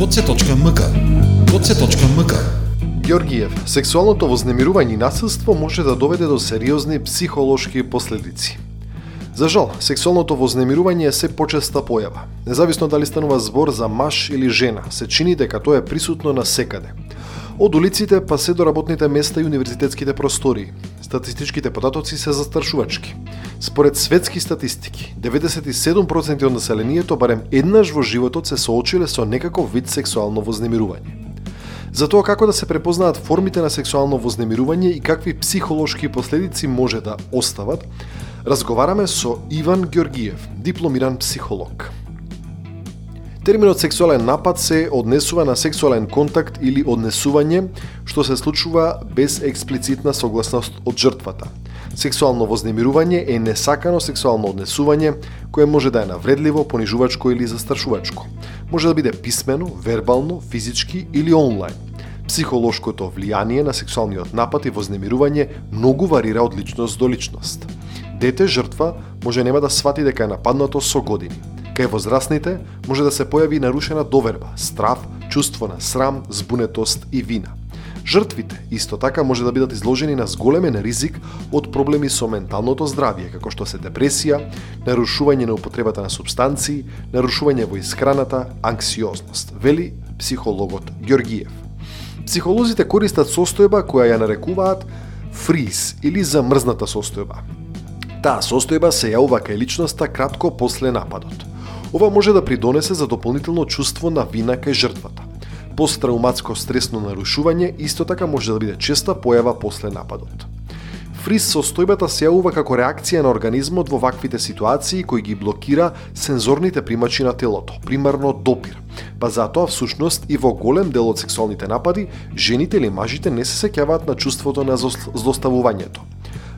goce.mk goce.mk Георгиев, сексуалното вознемирување и насилство може да доведе до сериозни психолошки последици. За жал, сексуалното вознемирување е се почеста појава. Независно дали станува збор за маж или жена, се чини дека тоа е присутно на секаде. Од улиците па се до работните места и универзитетските простории. Статистичките податоци се застрашувачки. Според светски статистики, 97% од населението барем еднаш во животот се соочиле со некаков вид сексуално вознемирување. За тоа како да се препознаат формите на сексуално вознемирување и какви психолошки последици може да остават, разговараме со Иван Георгиев, дипломиран психолог. Терминот сексуален напад се однесува на сексуален контакт или однесување што се случува без експлицитна согласност од жртвата. Сексуално вознемирување е несакано сексуално однесување кое може да е навредливо, понижувачко или застрашувачко. Може да биде писмено, вербално, физички или онлайн. Психолошкото влијание на сексуалниот напад и вознемирување многу варира од личност до личност. Дете жртва може нема да свати дека е нападнато со години. Кај возрастните може да се појави нарушена доверба, страв, чувство на срам, збунетост и вина. Жртвите исто така може да бидат изложени на зголемен ризик од проблеми со менталното здравје, како што се депресија, нарушување на употребата на субстанции, нарушување во исхраната, анксиозност, вели психологот Георгиев. Психолозите користат состојба која ја нарекуваат фриз или замрзната состојба. Таа состојба се јавува кај личноста кратко после нападот. Ова може да придонесе за дополнително чувство на вина кај жртвата. Посттравматско стресно нарушување исто така може да биде честа појава после нападот. Фриз состојбата се јавува како реакција на организмот во ваквите ситуации кои ги блокира сензорните примачи на телото, примарно допир. Па затоа всушност и во голем дел од сексуалните напади, жените или мажите не се сеќаваат на чувството на злоставувањето.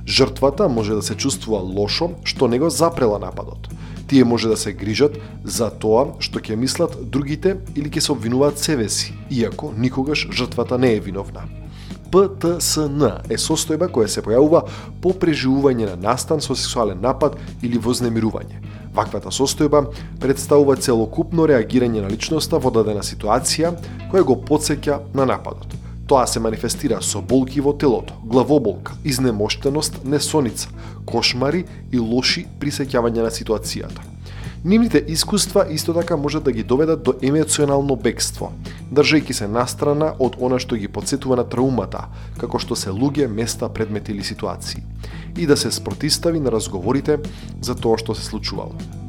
Жртвата може да се чувствува лошо што него запрела нападот. Тие може да се грижат за тоа што ќе мислат другите или ќе се обвинуваат себе си, иако никогаш жртвата не е виновна. ПТСН е состојба која се појавува по преживување на настан со сексуален напад или вознемирување. Ваквата состојба представува целокупно реагирање на личноста во дадена ситуација која го подсеќа на нападот. Тоа се манифестира со болки во телото, главоболка, изнемоштеност, несоница, кошмари и лоши присеќавања на ситуацијата. Нивните искуства исто така можат да ги доведат до емоционално бегство, држајќи се настрана од она што ги подсетува на траумата, како што се луѓе, места, предмети или ситуации, и да се спротистави на разговорите за тоа што се случувало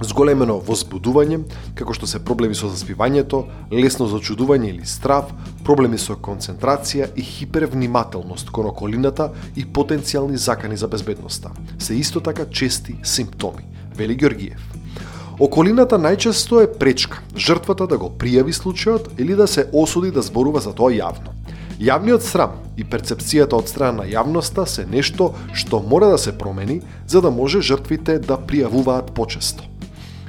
зголемено возбудување, како што се проблеми со заспивањето, лесно зачудување или страв, проблеми со концентрација и хипервнимателност кон околината и потенцијални закани за безбедноста. Се исто така чести симптоми, вели Георгиев. Околината најчесто е пречка, жртвата да го пријави случајот или да се осуди да зборува за тоа јавно. Јавниот срам и перцепцијата од страна на јавноста се нешто што мора да се промени за да може жртвите да пријавуваат почесто.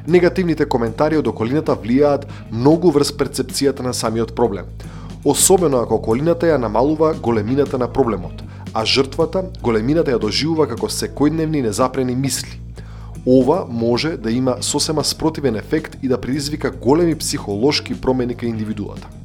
Негативните коментари од околината влијаат многу врз перцепцијата на самиот проблем. Особено ако околината ја намалува големината на проблемот, а жртвата големината ја доживува како секојдневни незапрени мисли. Ова може да има сосема спротивен ефект и да предизвика големи психолошки промени кај индивидуата.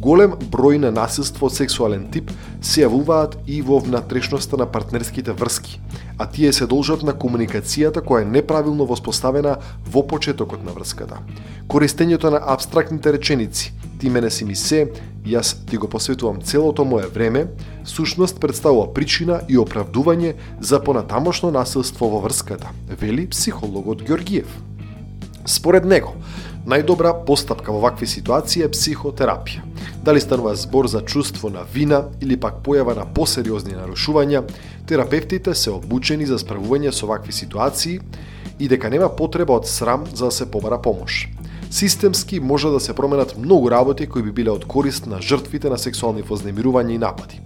Голем број на насилство од сексуален тип се јавуваат и во внатрешноста на партнерските врски, а тие се должат на комуникацијата која е неправилно воспоставена во почетокот на врската. Користењето на абстрактните реченици, ти мене си ми се, јас ти го посветувам целото мое време, сушност представува причина и оправдување за понатамошно насилство во врската, вели психологот Георгиев. Според него, најдобра постапка во вакви ситуации е психотерапија. Дали станува збор за чувство на вина или пак појава на посериозни нарушувања, терапевтите се обучени за справување со вакви ситуации и дека нема потреба од срам за да се побара помош. Системски може да се променат многу работи кои би биле од корист на жртвите на сексуални вознемирувања и напади.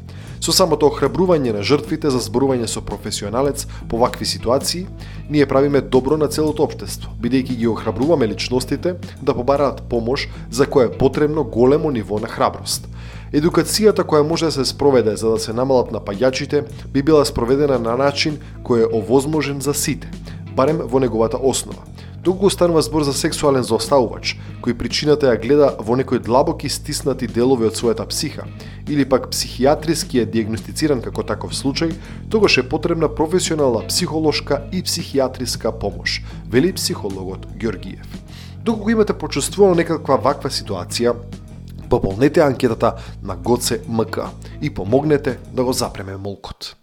Со самото охрабрување на жртвите за зборување со професионалец по вакви ситуации, ние правиме добро на целото општество, бидејќи ги охрабруваме личностите да побараат помош за која е потребно големо ниво на храброст. Едукацијата која може да се спроведе за да се намалат напаѓачите би била спроведена на начин кој е овозможен за сите, барем во неговата основа. Доколку станува збор за сексуален заоставувач, кој причината ја гледа во некои длабоки стиснати делови од својата психа, или пак психијатриски е диагностициран како таков случај, тогаш е потребна професионална психолошка и психијатриска помош, вели психологот Георгиев. Доколку имате почувствувано некаква ваква ситуација, пополнете анкетата на ГОЦЕ МК и помогнете да го запреме молкот.